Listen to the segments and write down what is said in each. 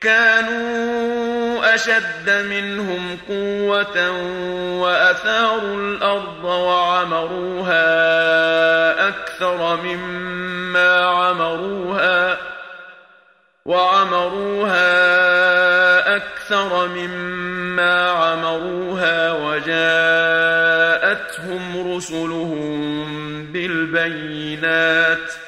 كانوا أشد منهم قوة وأثاروا الأرض وعمروها أكثر مما عمروها وعمروها أكثر مما عمروها وجاءتهم رسلهم بالبينات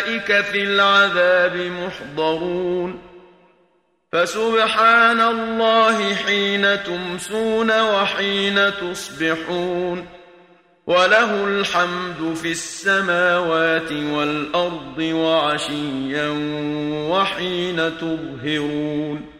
في العذاب محضرون فسبحان الله حين تمسون وحين تصبحون وله الحمد في السماوات والأرض وعشيا وحين تظهرون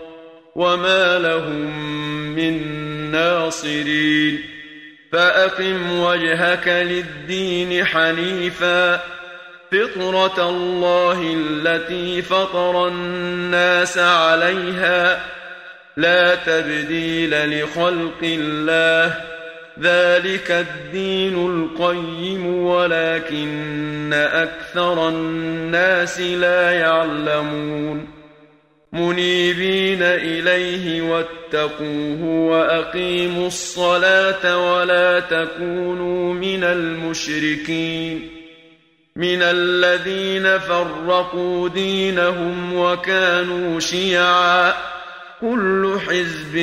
وما لهم من ناصرين فأقم وجهك للدين حنيفا فطرة الله التي فطر الناس عليها لا تبديل لخلق الله ذلك الدين القيم ولكن أكثر الناس لا يعلمون منيبين إليه واتقوه وأقيموا الصلاة ولا تكونوا من المشركين من الذين فرقوا دينهم وكانوا شيعاً كل حزب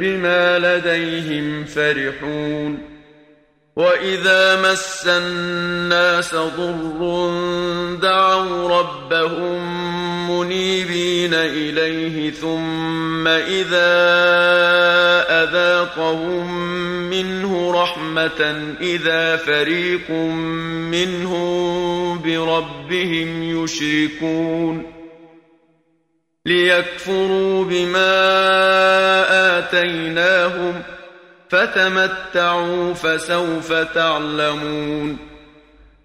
بما لديهم فرحون وإذا مس الناس ضر دعوا ربهم منيبين إليه ثم إذا أذاقهم منه رحمة إذا فريق منهم بربهم يشركون. ليكفروا بما آتيناهم فتمتعوا فسوف تعلمون.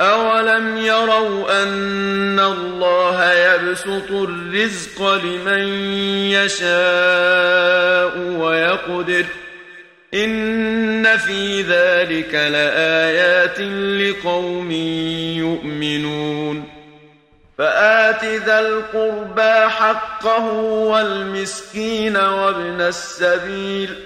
أولم يروا أن الله يبسط الرزق لمن يشاء ويقدر إن في ذلك لآيات لقوم يؤمنون فآت ذا القربى حقه والمسكين وابن السبيل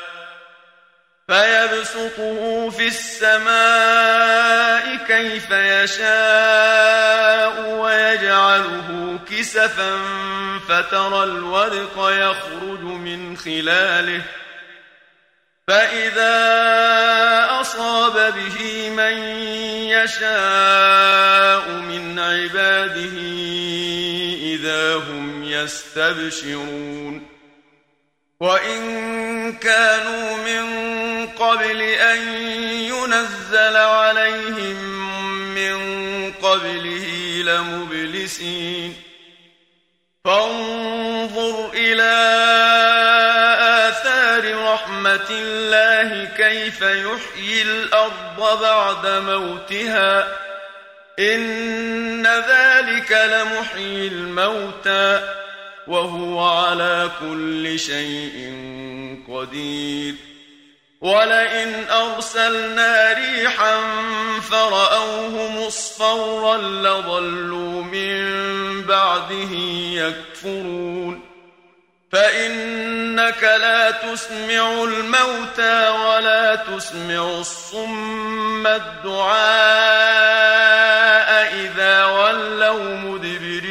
فيبسطه في السماء كيف يشاء ويجعله كسفا فترى الودق يخرج من خلاله. فإذا أصاب به من يشاء من عباده إذا هم يستبشرون. وإن كانوا من قبل أن ينزل عليهم من قبله لمبلسين فانظر إلى آثار رحمة الله كيف يحيي الأرض بعد موتها إن ذلك لمحيي الموتى وهو على كل شيء قدير. ولئن أرسلنا ريحا فرأوه مصفرا لظلوا من بعده يكفرون. فإنك لا تسمع الموتى ولا تسمع الصم الدعاء إذا ولوا مدبرين.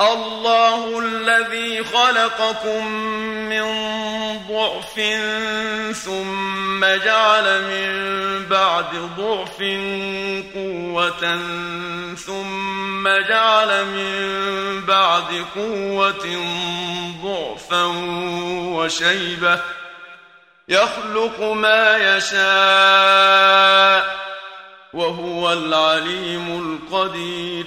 الله الذي خلقكم من ضعف ثم جعل من بعد ضعف قوة ثم جعل من بعد قوة ضعفا وشيبة يخلق ما يشاء وهو العليم القدير